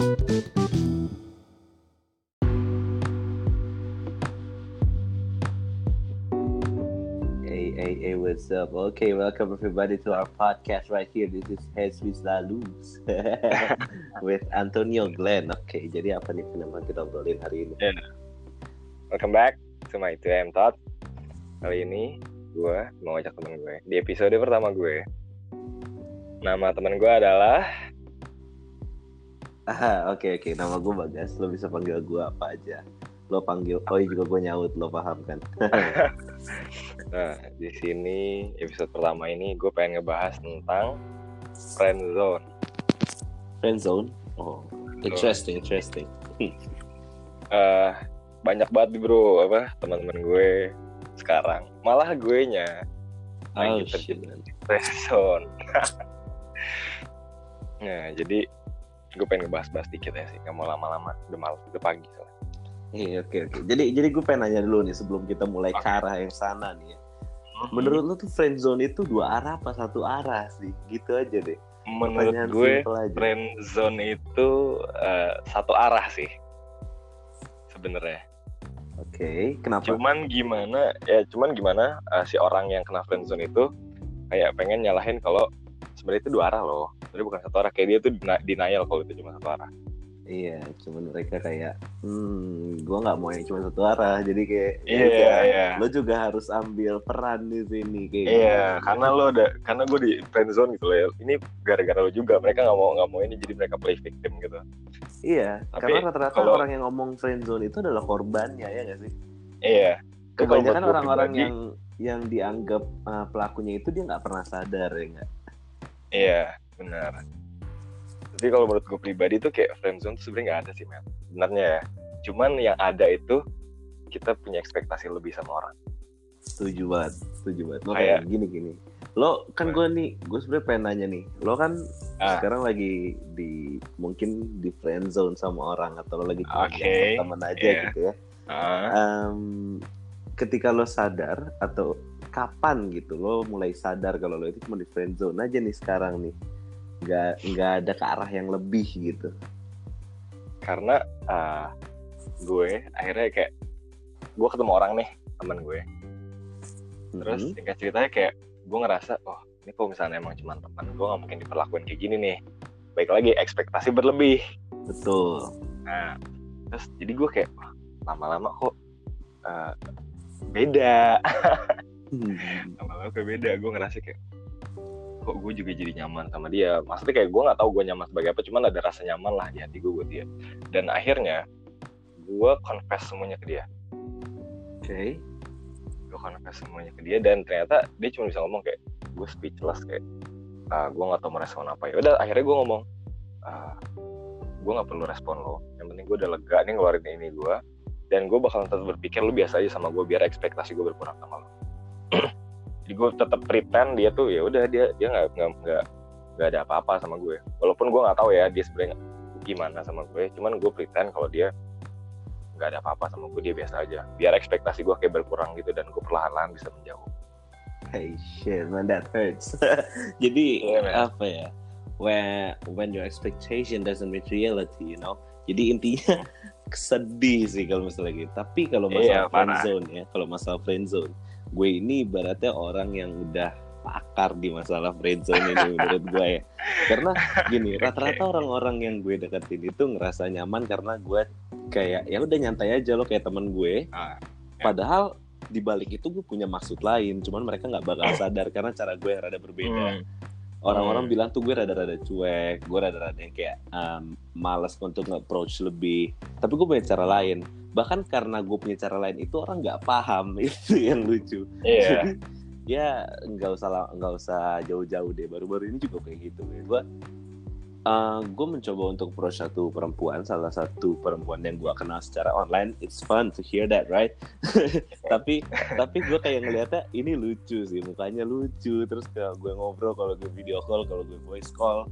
Hey, hey, hey, what's up? Okay, welcome everybody to our podcast right here. This is Heads with Lalus with Antonio Glenn. Oke, okay, jadi apa nih yang kita obrolin hari ini? Yeah. Welcome back to my 2M Thought. Kali ini gue mau ajak temen gue di episode pertama gue. Nama temen gue adalah Ah, oke okay, oke. Okay. Nama gue Bagas. Lo bisa panggil gue apa aja. Lo panggil, oh iya juga gue nyaut. Lo paham kan? nah, di sini episode pertama ini gue pengen ngebahas tentang friend zone. Friend zone? Oh, interesting, interesting. uh, banyak banget bro apa teman-teman gue sekarang malah gue nya oh, shit. friend zone. nah jadi gue pengen ngebahas-bahas dikit ya sih nggak mau lama-lama udah malam udah pagi soalnya Iya oke oke. Jadi jadi gue pengen nanya dulu nih sebelum kita mulai ke arah yang sana nih ya. Menurut lo tuh friend zone itu dua arah apa satu arah sih? Gitu aja deh. Menurut Pertanyaan gue friend zone itu uh, satu arah sih sebenarnya. Oke, okay, kenapa? Cuman gimana ya cuman gimana uh, si orang yang kena friend zone itu kayak pengen nyalahin kalau sebenarnya itu dua arah loh. Sebenarnya bukan satu arah kayak dia tuh denial kalau itu cuma satu arah. Iya, cuman mereka kayak, hmm, gue nggak mau yang cuma satu arah, jadi kayak, iya, yeah, yeah, yeah. lo juga harus ambil peran di sini kayak. Iya, yeah, gitu. karena lo ada, karena gue di friend zone gitu loh. Ya. Ini gara-gara lo juga, mereka nggak mau nggak mau ini, jadi mereka play victim gitu. Iya, Tapi, karena rata-rata kalau, orang yang ngomong friend zone itu adalah korbannya ya nggak sih? Iya. Kebanyakan orang-orang yang yang dianggap uh, pelakunya itu dia nggak pernah sadar ya nggak? Iya, benar. Jadi kalau menurut gue pribadi tuh kayak friendzone tuh sebenarnya nggak ada sih men sebenarnya ya. Cuman yang ada itu kita punya ekspektasi lebih sama orang. Setuju banget setuju banget. Lo kayak gini gini. Lo kan gue nih gue sebenarnya pengen nanya nih. Lo kan ah. sekarang lagi di mungkin di friend zone sama orang atau lo lagi okay. teman aja yeah. gitu ya. Uh. um, ketika lo sadar atau kapan gitu lo mulai sadar kalau lo itu cuma di friend zone aja nih sekarang nih nggak nggak ada ke arah yang lebih gitu. Karena uh, gue akhirnya kayak gue ketemu orang nih teman gue. Terus mm-hmm. singkat ceritanya kayak gue ngerasa oh ini kok misalnya emang cuma teman gue nggak mungkin diperlakukan kayak gini nih. Baik lagi ekspektasi berlebih. Betul. Nah terus jadi gue kayak lama-lama kok uh, beda. Hmm. lama-lama kayak beda gue ngerasa kayak kok gue juga jadi nyaman sama dia. Maksudnya kayak gue nggak tahu gue nyaman sebagai apa cuman ada rasa nyaman lah di hati gue buat dia. Dan akhirnya gue confess semuanya ke dia. Oke. Okay. gue confess semuanya ke dia dan ternyata dia cuma bisa ngomong kayak gue speechless kayak ah, gue nggak tahu merespon apa. Ya udah akhirnya gue ngomong ah, gue nggak perlu respon lo. Yang penting gue udah lega nih ngeluarin ini gue dan gue bakal tetap berpikir lu biasa aja sama gue biar ekspektasi gue berkurang sama lo jadi gue tetap pretend dia tuh ya udah dia dia nggak nggak nggak ada apa-apa sama gue. Walaupun gue nggak tahu ya dia sebenarnya gimana sama gue cuman gue pretend kalau dia nggak ada apa-apa sama gue dia biasa aja. Biar ekspektasi gue kayak berkurang gitu dan gue perlahan-lahan bisa menjauh. Hey shit man that hurts. Jadi yeah, apa ya when when your expectation doesn't meet reality you know? Jadi intinya sedih sih kalau misalnya gitu. Tapi kalau masalah yeah, friend zone ya kalau masalah friend zone gue ini ibaratnya orang yang udah pakar di masalah friendzone ini menurut gue ya karena gini rata-rata orang-orang yang gue deketin itu ngerasa nyaman karena gue kayak ya udah nyantai aja lo kayak temen gue ah, ya. padahal di balik itu gue punya maksud lain cuman mereka nggak bakal sadar karena cara gue rada berbeda hmm. orang-orang hmm. bilang tuh gue rada-rada cuek gue rada-rada yang kayak um, males untuk nge-approach lebih tapi gue punya cara lain bahkan karena gue punya cara lain itu orang nggak paham. Itu yang lucu. Yeah. ya nggak usah nggak usah jauh-jauh deh. Baru-baru ini juga kayak gitu. Ya gue uh, gue mencoba untuk approach satu perempuan. Salah satu perempuan yang gue kenal secara online. It's fun to hear that right? Tapi tapi gue kayak ngeliatnya ini lucu sih. Mukanya lucu. Terus kalau gue ngobrol kalau gue video call kalau gue voice call.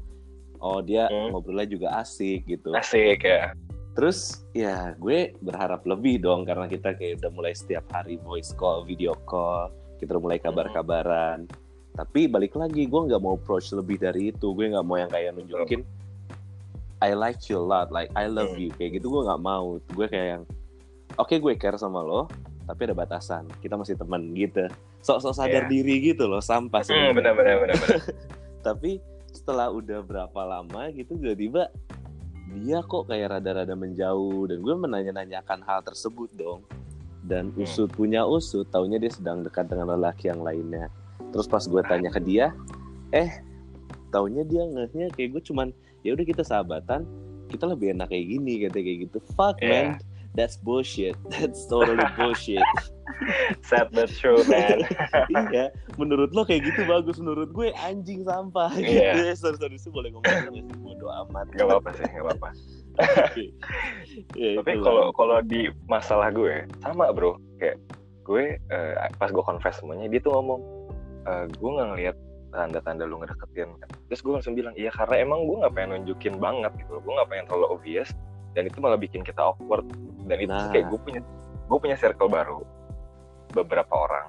Oh dia hmm. ngobrolnya juga asik gitu. Asik ya terus ya gue berharap lebih dong karena kita kayak udah mulai setiap hari voice call video call kita udah mulai kabar-kabaran tapi balik lagi gue nggak mau approach lebih dari itu gue nggak mau yang kayak nunjukin I like you a lot like I love Hmm. you kayak gitu gue nggak mau gue kayak yang oke gue care sama lo tapi ada batasan kita masih teman gitu sok-sok sadar Iya. diri gitu loh sampah Hmm, sebenarnya. benar benar benar benar. tapi setelah udah berapa lama gitu tiba-tiba dia kok kayak rada-rada menjauh dan gue menanya-nanyakan hal tersebut dong. Dan Hmm. usut punya usut taunya dia sedang dekat dengan lelaki yang lainnya. Terus pas gue tanya ke dia eh taunya dia ngehnya kayak gue cuman ya udah kita sahabatan kita lebih enak kayak gini katanya kayak gitu. Fuck Iya. man. That's bullshit. That's totally bullshit Sad but true man. iya menurut lo kayak gitu bagus menurut gue anjing sampah Iya. gitu sorry sorry itu boleh ngomong nggak sih bodo amat Gak apa-apa sih, gak apa-apa. Ya, Tapi kalau kalau di masalah gue sama bro, kayak gue eh, pas gue confess semuanya dia tuh ngomong, eh, gue nggak ngeliat tanda-tanda lu ngedeketin. Terus gue langsung bilang, iya karena emang gue nggak pengen nunjukin banget gitu, loh. gue nggak pengen terlalu obvious dan itu malah bikin kita awkward. Dan itu Nah. kayak gue punya gue punya circle baru beberapa orang.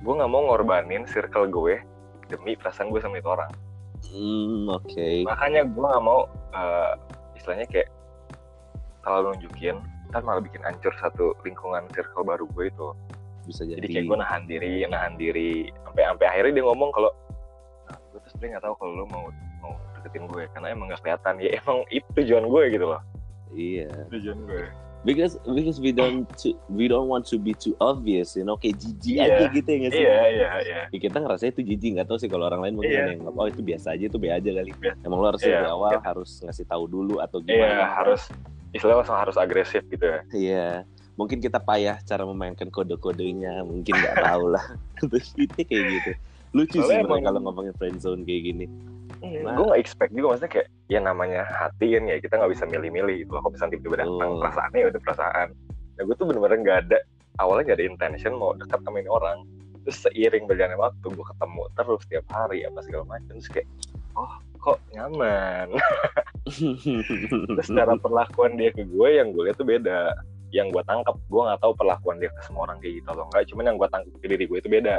Gue nggak mau ngorbanin circle gue demi perasaan gue sama itu orang. Hmm, oke. makanya gue nggak mau eh, istilahnya kayak terlalu nunjukin ntar malah bikin hancur satu lingkungan circle baru gue itu Bisa jadi. jadi kayak gue nahan diri nahan diri sampai sampai akhirnya dia ngomong kalau nah, gue tuh sebenarnya nggak tahu kalau lo mau mau deketin gue karena emang nggak kelihatan ya emang itu tujuan gue gitu loh Iya. tujuan gue Because because we don't to, we don't want to be too obvious, you know, kayak jijik Iya. aja gitu ya sih? iya iya iya Ya, kita ngerasa itu jijik nggak tahu sih kalau orang lain mungkin Iya. ada yang oh itu biasa aja itu be aja kali. Biasa. Emang lo harusnya Iya, dari awal iya. harus ngasih tahu dulu atau iya gimana? harus istilahnya langsung harus agresif gitu ya Iya. Mungkin kita payah cara memainkan kode-kodenya, mungkin nggak tahu lah. Terus kayak gitu. Lucu sih Soalnya sebenarnya emang- kalau ngomongin friendzone kayak gini. Nah. gue gak expect juga maksudnya kayak ya namanya hati kan ya kita nggak bisa milih-milih gitu. Loh kalau misalnya tiba-tiba datang Betul. perasaannya ya udah perasaan. Nah gue tuh bener-bener nggak ada awalnya nggak ada intention mau dekat sama ini orang. Terus seiring berjalannya waktu gue ketemu terus tiap hari apa segala macam. Terus kayak oh kok nyaman? Terus cara perlakuan dia ke gue yang gue lihat tuh beda. Yang gue tangkap gue nggak tahu perlakuan dia ke semua orang kayak gitu atau enggak cuman yang gue tangkap ke diri gue itu beda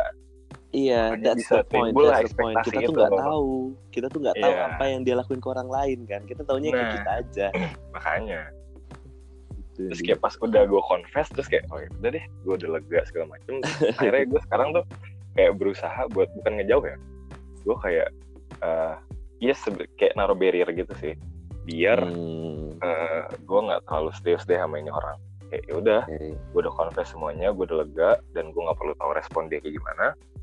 Iya, Makanya that's bisa the point. That's the point. Kita tuh nggak tahu. Kita tuh nggak tahu Iya. apa yang dia lakuin ke orang lain kan. Kita taunya ke Nah. kita aja. makanya Gitu. terus kayak pas udah gue confess terus kayak oh ya udah deh gue udah lega segala macem akhirnya gue sekarang tuh kayak berusaha buat bukan ngejauh ya gue kayak eh iya sebe- kayak naruh barrier gitu sih biar Hmm, eh, gue nggak terlalu serius deh sama ini orang kayak ya udah oke. gue udah confess semuanya gue udah lega dan gue nggak perlu tahu respon dia kayak gimana Ya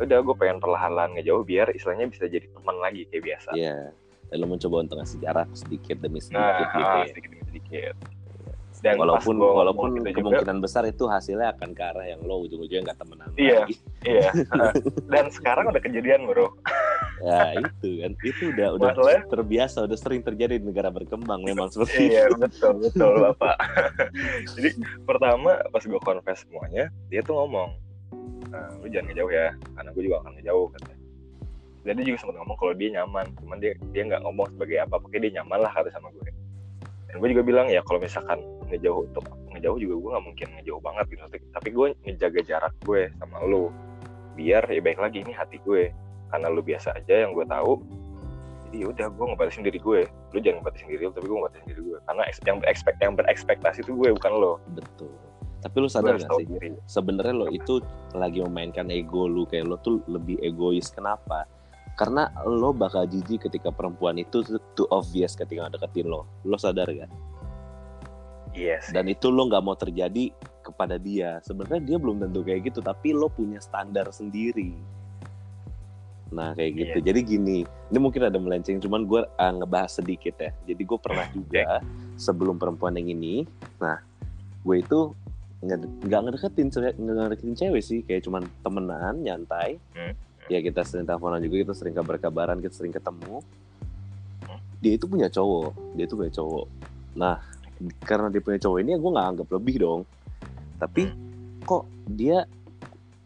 udah gue pengen perlahan-lahan ngejauh biar istilahnya bisa jadi teman lagi kayak biasa Iya. Lo mencoba untuk ngasih jarak sedikit demi sedikit nah gitu ah, ya. sedikit demi sedikit dan walaupun gua walaupun gitu juga, kemungkinan besar itu hasilnya akan ke arah yang lo ujung-ujungnya nggak temenan Iya. lagi. iya dan sekarang udah kejadian bro Ya itu kan, itu udah udah Masalahnya- terbiasa, udah sering terjadi di negara berkembang memang seperti itu. iya betul betul bapak jadi pertama pas gue confess semuanya dia tuh ngomong "Eh, lu jangan ngejauh ya karena gue juga akan ngejauh katanya. Dan dia juga sempat ngomong kalau dia nyaman cuman dia dia nggak ngomong sebagai apa pokoknya dia nyaman lah kata sama gue dan gue juga bilang ya kalau misalkan ngejauh untuk ngejauh juga gue nggak mungkin ngejauh banget gitu. Tapi gue ngejaga jarak gue sama lu biar ya baik lagi ini hati gue karena lu biasa aja yang gue tahu jadi ya udah gue ngebatasin diri gue lu jangan ngebatasin diri lu tapi gue ngebatasin diri gue karena yang yang berekspektasi itu gue bukan lo Betul. Tapi lu sadar gak sih? Sebenarnya lo itu lagi memainkan ego lu kayak lo tuh lebih egois. Kenapa? Karena lo bakal jijik ketika perempuan itu too obvious ketika deketin lo. Lo sadar gak? yes Dan itu lo nggak mau terjadi kepada dia. Sebenarnya dia belum tentu kayak gitu, tapi lo punya standar sendiri. Nah kayak gitu. Iya. Jadi gini, ini mungkin ada melenceng, cuman gue ngebahas sedikit ya. Jadi gue pernah juga sebelum perempuan yang ini, nah gue itu nggak ngedeketin nggak ngedeketin cewek sih, kayak cuman temenan, nyantai. Hmm. Ya kita sering teleponan juga, kita sering kabar-kabaran, kita sering ketemu. Hmm. Dia itu punya cowok, dia itu punya cowok. Nah karena dia punya cowok ini, ya gue nggak anggap lebih dong. Tapi Hmm. kok dia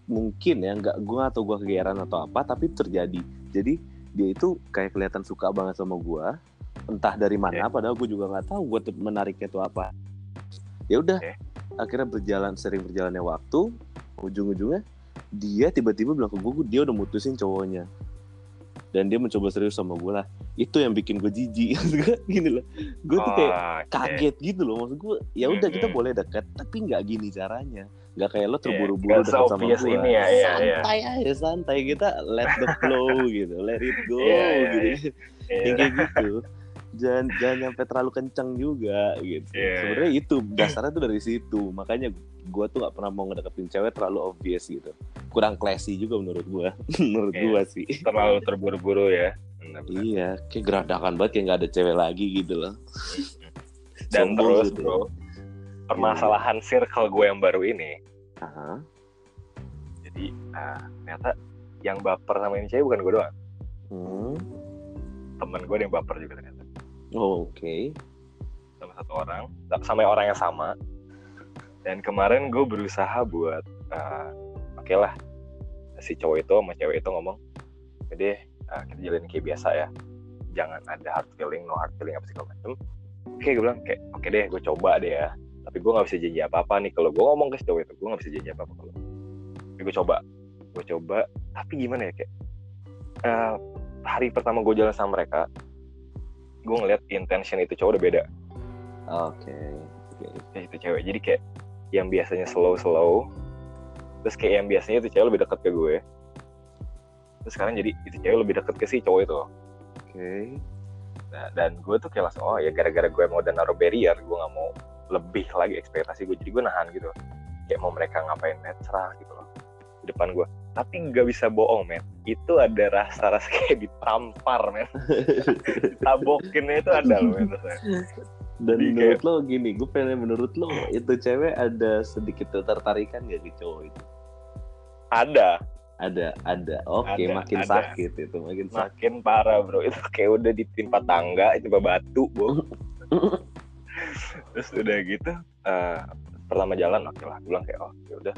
mungkin ya nggak gue atau gue kegeeran atau apa tapi terjadi jadi dia itu kayak kelihatan suka banget sama gue entah dari mana padahal gue juga nggak tahu gue menariknya itu apa ya udah Oke. Akhirnya berjalan sering berjalannya waktu ujung-ujungnya dia tiba-tiba bilang ke gue dia udah mutusin cowoknya. Dan dia mencoba serius sama gue lah. Itu yang bikin gue jijik. Gini loh. Gue tuh kayak Oh, kaget gitu loh. Maksud gue ya udah kita boleh dekat tapi nggak gini caranya. Nggak kayak lo Iya, terburu-buru nggak dekat sama gue ini ya, iya, iya. santai aja santai. Kita let the flow gitu. Let it go Iya, iya, gitu. Iya. yang kayak gitu jangan jangan nyampe terlalu kencang juga gitu Iya, sebenarnya itu dasarnya tuh dari situ makanya gue tuh gak pernah mau ngedeketin cewek terlalu obvious gitu kurang classy juga menurut gue menurut Iya. gue sih terlalu terburu-buru ya Benar-benar. iya kayak geradakan banget kayak gak ada cewek lagi gitu loh dan Sombong terus gitu. bro permasalahan circle gue yang baru ini Aha. jadi ah, ternyata yang baper sama ini cewek bukan gue doang Hmm. temen gue yang baper juga ternyata Oh, oke. Sama satu orang. Sama orang yang sama. Dan kemarin gue berusaha buat ah, oke lah. Si cowok itu sama cewek itu ngomong jadi kita jalanin kayak biasa ya. Jangan ada hard feeling no hard feeling apa segala macem. Oke gue bilang kayak oke deh gue coba deh ya. Tapi gue nggak bisa janji apa apa nih. Kalau gue ngomong ke si cowok itu gue nggak bisa janji apa apa kalau tapi gue coba. Gue coba. Tapi gimana ya kayak eh, hari pertama gue jalan sama mereka gue ngeliat intention itu cowok udah beda. Oke. Kayak itu cewek. Jadi kayak yang biasanya slow slow terus kayak yang biasanya itu cewek lebih dekat ke gue. Terus sekarang jadi itu cewek lebih dekat ke si cowok itu. Oke. Nah, dan gue tuh kayak langsung oh ya gara-gara gue mau dan naruh barrier gue nggak mau lebih lagi ekspektasi gue. Jadi gue nahan gitu. Kayak mau mereka ngapain net serah gitu loh. Di depan gue tapi nggak bisa bohong men. Itu ada rasa-rasa kayak ditampar men. Ditabokinnya itu ada loh men dan Jadi menurut lo gini gue pengen menurut lo itu cewek ada sedikit ketertarikan gak di cowok itu? Ada. Ada ada. Oke Ada, makin ada. sakit itu makin sakit. Makin parah bro. Itu kayak udah ditimpa tangga itu batu bro. Terus udah gitu eh, pertama jalan oke lah gue bilang kayak oh ya udah.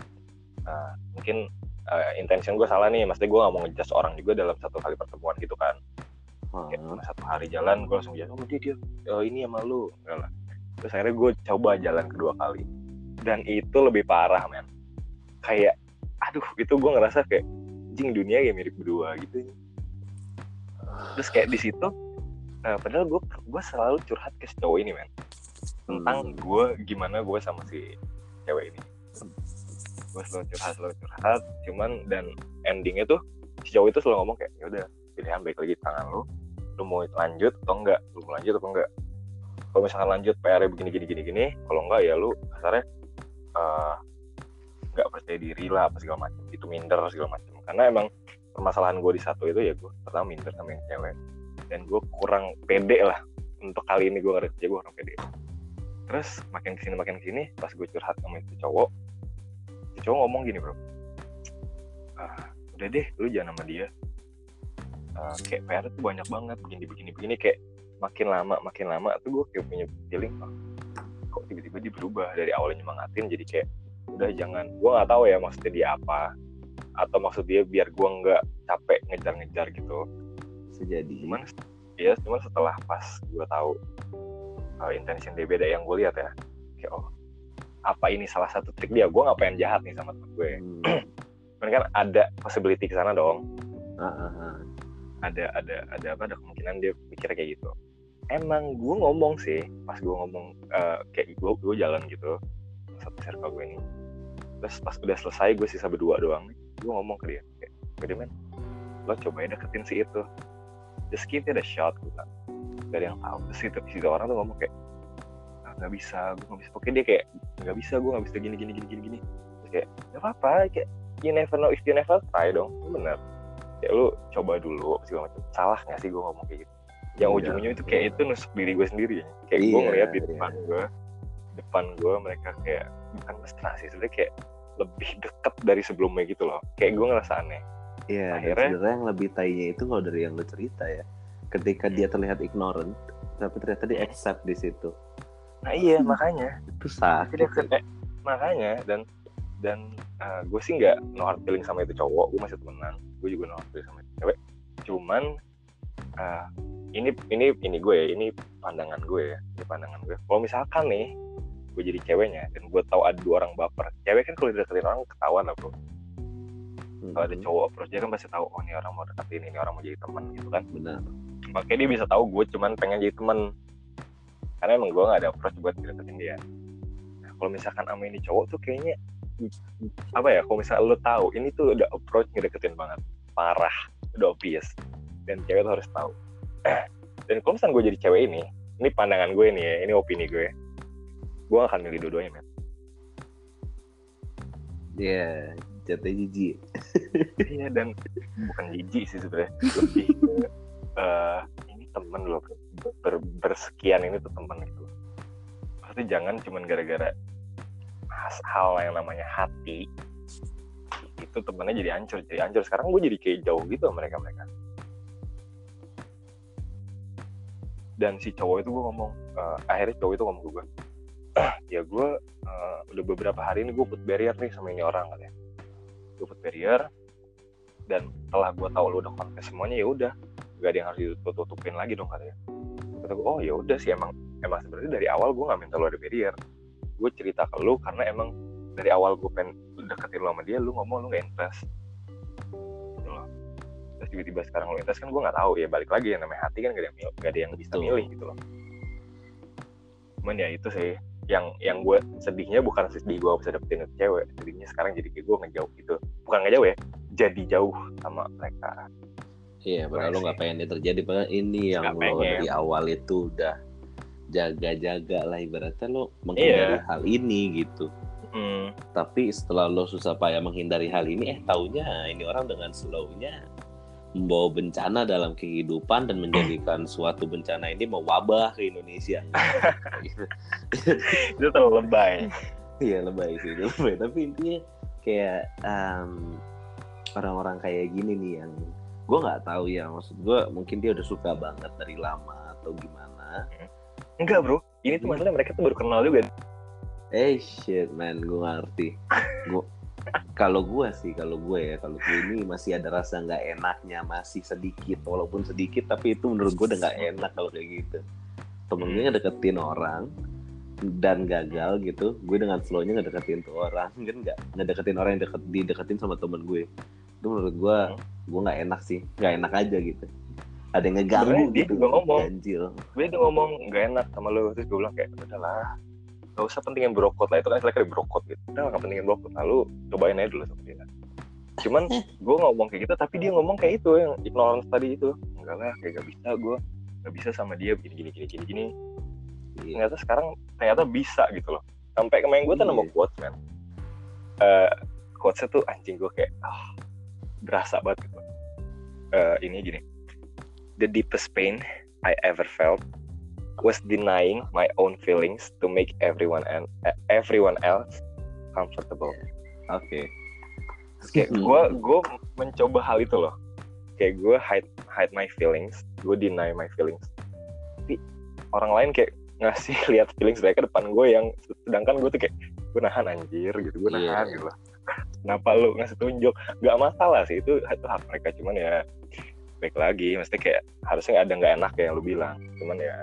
Eh, mungkin eh, intention gue salah nih maksudnya gue gak mau ngejudge orang juga dalam satu kali pertemuan gitu kan. Kayak cuma satu hari jalan gue langsung jalan oh dia dia oh, ini sama lu. Enggak lah. Terus akhirnya gue coba jalan kedua kali. Dan itu lebih parah men. Kayak aduh itu gue ngerasa kayak jing dunia kayak mirip berdua gitu. Terus kayak di situ eh, padahal gue gue selalu curhat ke si cowok ini men. Tentang Hmm. gue gimana gue sama si cewek ini gue selalu curhat selalu curhat. Cuman dan endingnya tuh si cowok itu selalu ngomong kayak ya udah pilihan baik lagi tangan lu. Lu mau lanjut atau enggak? Lu mau lanjut atau enggak? Kalau misalkan lanjut PR begini gini gini gini. Kalau enggak ya lu kasarnya eh, nggak percaya diri lah apa segala macam. Itu minder segala macam. Karena emang permasalahan gue di satu itu ya gue pertama minder sama yang cewek. Dan gue kurang pede lah untuk kali ini gue ngerti gue kurang pede. Terus makin ke sini makin ke sini pas gue curhat sama itu cowok si cowok ngomong gini bro. Ah, udah deh lu jangan sama dia. Ah, kayak PR tuh banyak banget begini begini begini kayak makin lama makin lama tuh gue kayak punya feeling oh, kok tiba-tiba dia berubah? Dari awalnya nyemangatin jadi kayak udah jangan. Gue nggak tahu ya maksudnya dia apa atau maksud dia biar gue nggak capek ngejar-ngejar gitu. Bisa jadi cuman ya cuman setelah pas gue tahu uh, intention dia beda yang gue lihat ya kayak oh apa ini salah satu trik dia? Gue nggak pengen jahat nih sama temen gue. Hmm. cuman kan ada possibility ke sana dong. Ah, ah, ah. ada ada ada apa? Ada kemungkinan dia mikir kayak gitu. Emang gue ngomong sih pas gue ngomong uh, kayak gue gue jalan gitu satu circle gue ini. Terus pas udah selesai gue sisa berdua doang nih gue ngomong ke dia kayak gede men lo cobain deketin si itu. Just give it a shot gak ada yang tahu. Terus si, si orang tuh ngomong kayak "Ah, nggak bisa gue nggak bisa. Pokoknya dia kayak nggak bisa gue nggak bisa gini gini gini gini. Gini terus kayak nggak apa apa kayak you never know if you never try dong. Bener. Ya lu coba dulu segala macam. Salah nggak sih gue ngomong kayak gitu? Yang Iya. ujung-ujungnya itu kayak itu nusuk diri gue sendiri kayak gue Iya, ngeliat di iya. depan gue depan gue mereka kayak bukan mesra sih sebenarnya kayak lebih deket dari sebelumnya gitu loh. Kayak gue ngerasa aneh. Iya, Akhirnya- sebenarnya yang lebih tainya itu kalau dari yang lu cerita ya, ketika dia terlihat ignorant, tapi ternyata dia Hmm. accept di situ, nah iya makanya. Itu sakit. dia eh, makanya dan dan gue sih nggak no hard feeling sama itu cowok gue masih temenan. Gue juga no hard feeling sama itu cewek. Cuman eh, ini ini ini gue ya ini pandangan gue ya ini pandangan gue kalau misalkan nih gue jadi ceweknya dan gue tahu ada dua orang baper cewek kan kalau dideketin orang ketahuan lah bro. Kalau ada cowok approach dia kan pasti tahu oh ini orang mau deketin ini orang mau jadi teman gitu kan. Benar. Makanya dia bisa tahu gue cuman pengen jadi teman karena emang gue gak ada approach buat deketin dia. Nah, kalau misalkan sama ini cowok tuh kayaknya apa ya kalau misalnya lo tahu ini tuh udah approach ngedeketin banget. Parah udah obvious. Dan cewek tuh harus tahu. Dan kalau misalnya gue jadi cewek ini ini pandangan gue nih ya ini opini gue gue akan milih dua-duanya men. Iya, jatuh jijik. iya dan bukan jijik sih sebenarnya. Lebih uh, ini temen loh ber, bersekian ini tuh temen gitu. Pasti jangan cuman gara-gara hal yang namanya hati itu temennya jadi hancur jadi hancur. Sekarang gue jadi kayak jauh gitu mereka mereka. Dan si cowok itu gue ngomong uh, akhirnya cowok itu ngomong ke gue ya gue uh, udah beberapa hari ini gue put barrier nih sama ini orang katanya. Gue put barrier dan setelah gue tahu lu udah konfes semuanya ya udah. Gak ada yang harus ditutupin lagi dong katanya kata gue oh ya udah sih emang emang sebenarnya dari awal gue nggak minta lu ada barrier. Gue cerita ke lu karena emang dari awal gue pengen deketin lu sama dia lu ngomong lu gak interest. Gitu loh. Terus tiba-tiba sekarang lu interest kan gue nggak tahu ya balik lagi yang namanya hati kan gak ada yang, gak ada yang bisa milih gitu loh. Cuman ya itu sih yang yang gue sedihnya bukan sedih gue bisa dapetin itu cewek sedihnya sekarang jadi kayak gue ngejauh gitu. Bukan ngejauh ya jadi jauh sama mereka iya padahal lo nggak pengen itu terjadi padahal ini yang lo dari awal itu udah jaga-jaga lah ibaratnya lo menghindari yeah. hal ini gitu mm. tapi setelah lo susah payah menghindari hal ini eh taunya ini orang dengan slownya membawa bencana dalam kehidupan dan menjadikan suatu bencana ini mewabah ke Indonesia. itu terlalu lebay. Iya lebay sih, itu lebay. Tapi intinya kayak um, orang-orang kayak gini nih yang gue nggak tahu ya maksud gue mungkin dia udah suka banget dari lama atau gimana. Enggak bro, ini tuh masalah mereka tuh baru kenal juga. Eh shit man, gue ngerti. Gue kalau gue sih kalau gue ya kalau gue ini masih ada rasa nggak enaknya masih sedikit walaupun sedikit tapi itu menurut gue udah nggak enak kalau kayak gitu temen gue ngedeketin orang dan gagal gitu gue dengan slownya ngedeketin tuh orang kan nggak ngedeketin orang yang deket dideketin sama temen gue itu menurut gue gue nggak enak sih. Nggak enak aja gitu. Ada yang ngeganggu gitu dia juga ngomong. ganjil. Gue tuh ngomong nggak enak sama lo terus gue bilang kayak udahlah gak usah pentingin brokot lah. Itu kan istilah brokot gitu. Udah gak pentingin brokot. Lalu cobain aja dulu sama dia. Cuman gue ngomong kayak gitu tapi dia ngomong kayak itu yang ignorance tadi itu. Enggak lah kayak gak bisa gue gak bisa sama dia gini gini gini gini gini. Yeah. ternyata sekarang ternyata bisa gitu loh. Sampai kemarin gue tuh nemu yeah. quotes man uh, quotesnya tuh anjing gue kayak oh, berasa banget gitu uh, ini gini the deepest pain I ever felt was denying my own feelings to make everyone and everyone else comfortable. Oke. Okay. Kayak gue gue mencoba hal itu loh. Kayak gue hide hide my feelings, gue deny my feelings. Tapi orang lain kayak ngasih lihat feelings mereka depan gue yang sedangkan gue tuh kayak gue nahan anjir gitu, gue nahan yeah. gitu loh. Kenapa lu ngasih tunjuk? Gak masalah sih itu itu hak mereka. Cuman ya baik lagi, mesti kayak harusnya ada nggak enak ya yang lu bilang. Cuman ya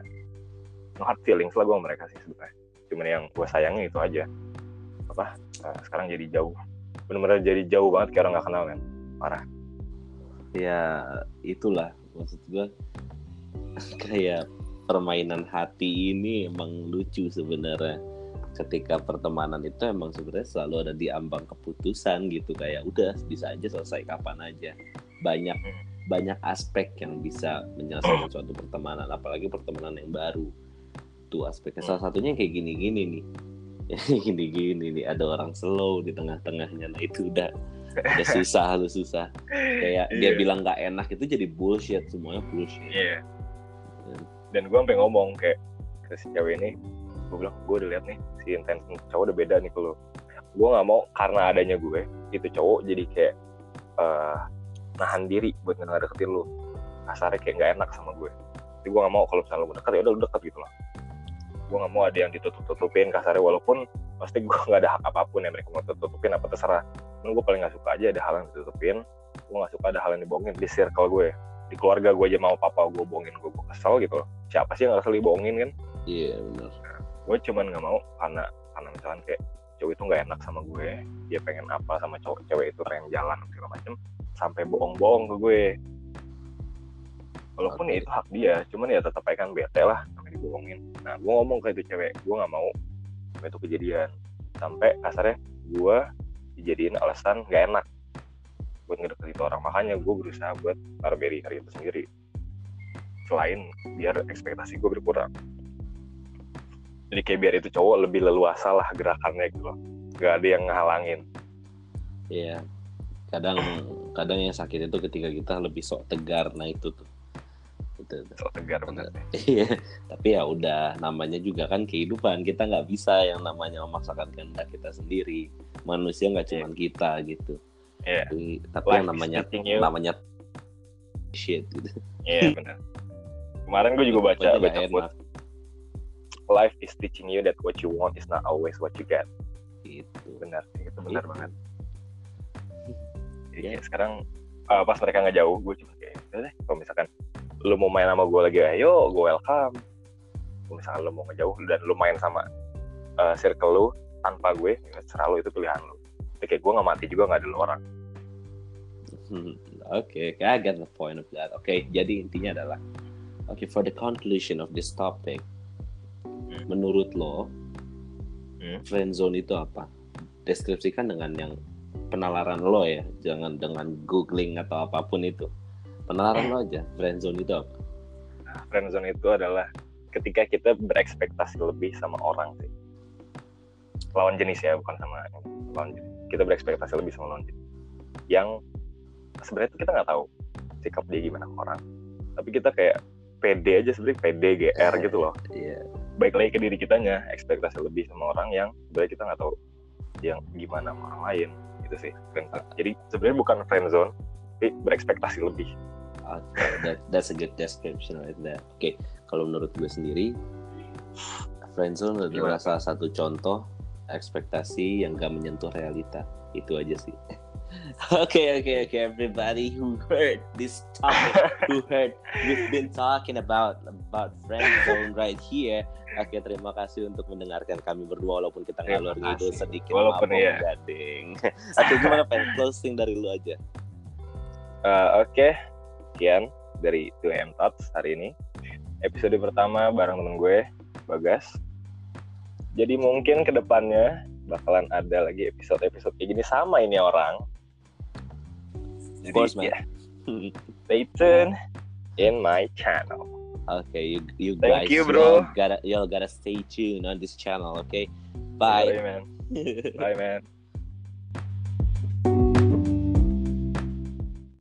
no hard feelings lah gue mereka sih sebenarnya. Cuman yang gue sayangnya itu aja. Apa nah, sekarang jadi jauh. Benar-benar jadi jauh banget kayak orang gak kenal kan parah. Ya itulah. Maksud gue kayak permainan hati ini emang lucu sebenarnya ketika pertemanan itu emang sebenarnya selalu ada di ambang keputusan gitu kayak udah bisa aja selesai kapan aja banyak hmm. banyak aspek yang bisa menyelesaikan suatu pertemanan apalagi pertemanan yang baru itu aspeknya salah hmm. satunya kayak gini-gini nih gini-gini nih ada orang slow di tengah-tengahnya nah itu udah udah susah lu susah kayak yeah. dia iya. bilang nggak enak itu jadi bullshit semuanya bullshit yeah. dan gue sampai ngomong kayak ke si cewek ini gue bilang gue udah lihat nih si intens cowok udah beda nih kalau gue nggak mau karena adanya gue itu cowok jadi kayak uh, nahan diri buat nggak deketin lu. Kasarnya kayak nggak enak sama gue. Jadi gue nggak mau kalau misalnya lu deket ya udah lu deket gitu loh. Gue nggak mau ada yang ditutup-tutupin kasarnya walaupun pasti gue nggak ada hak apa pun yang mereka mau tutupin apa terserah. Cuman gue paling nggak suka aja ada hal yang ditutupin gue nggak suka ada hal yang dibohongin di circle gue. Di keluarga gue aja mau papa gue bohongin gue gue kesel gitu loh. Siapa sih yang nggak kesel dibohongin kan? Iya yeah, benar gue cuman nggak mau karena karena misalkan kayak cowok itu nggak enak sama gue dia pengen apa sama cowok cewek itu pengen jalan segala macem sampai bohong-bohong ke gue. Walaupun Oke. itu hak dia cuman ya tetap aja kan bete lah sampai dibohongin. Nah gue ngomong ke itu cewek gue nggak mau sampai itu kejadian. Sampai kasarnya gue dijadiin alasan gak enak buat ngedeketin itu orang. Makanya gue berusaha buat taruh barrier itu sendiri. Selain biar ekspektasi gue berkurang jadi kayak biar itu cowok lebih leluasa lah gerakannya gitu gak ada yang ngehalangin Iya. Kadang kadang yang sakit itu ketika kita lebih sok tegar. Nah itu tuh. Itu, itu. so tegar bener Iya. Tapi ya udah namanya juga kan kehidupan. Kita nggak bisa yang namanya memaksakan kehendak kita sendiri. Manusia nggak cuma kita gitu. Iya. Tapi, tapi Life yang namanya namanya shit gitu. iya bener kemarin gue juga baca baca enak quote life is teaching you that what you want is not always what you get gitu. benar itu benar Gitu. banget jadi kayak sekarang uh, pas mereka nggak jauh gue cuma kayak udah deh kalau misalkan lu mau main sama gue lagi ayo gue welcome kalau misalkan lu mau ngejauh dan lu main sama uh, circle lu tanpa gue ya serah lu itu pilihan lu tapi kayak gue nggak mati juga nggak ada lu orang Hmm, Oke, I get the point of that. Oke, jadi intinya adalah, oke, for the conclusion of this topic, Menurut lo, Hmm. friend zone itu apa? Deskripsikan dengan yang penalaran lo ya, jangan dengan googling atau apa pun itu. Penalaran lo aja, friend zone itu apa? Nah, friendzone itu adalah ketika kita berekspektasi lebih sama orang sih. Lawan jenis ya, bukan sama lawan jenis. Kita berekspektasi lebih sama lawan jenis. Yang sebenarnya tuh kita nggak tahu sikap dia gimana ke orang. Tapi kita kayak pede aja sebenarnya pede GR gitu loh. Iya, Baik lagi ke diri kitanya, ekspektasi lebih sama orang yang sebenarnya kita nggak tahu yang gimana sama orang lain gitu sih. Jadi sebenarnya bukan friendzone, tapi berekspektasi lebih. Oke, that, that's a good description right there. Oke, kalau menurut gue sendiri, friendzone adalah Gimana? salah satu contoh ekspektasi yang gak menyentuh realita. Itu aja sih. Oke, oke, oke, everybody who heard this topic, who heard we've been talking about about friendzone right here. Oke, terima kasih untuk mendengarkan kami berdua walaupun kita ngalor kasih. sedikit Walaupun mabok iya. gading. Oke, gimana pengen closing dari lu aja? Eh, Oke, sekian dari 2M Thoughts hari ini. Episode pertama bareng temen gue, Bagas. Jadi mungkin ke depannya bakalan ada lagi episode-episode kayak gini sama ini orang. Of course, man. stay tune in my channel. Okay, you you Thank guys, you, bro. y'all gotta y'all gotta stay tuned on this channel. Okay, Bye, bye. man. Bye, man.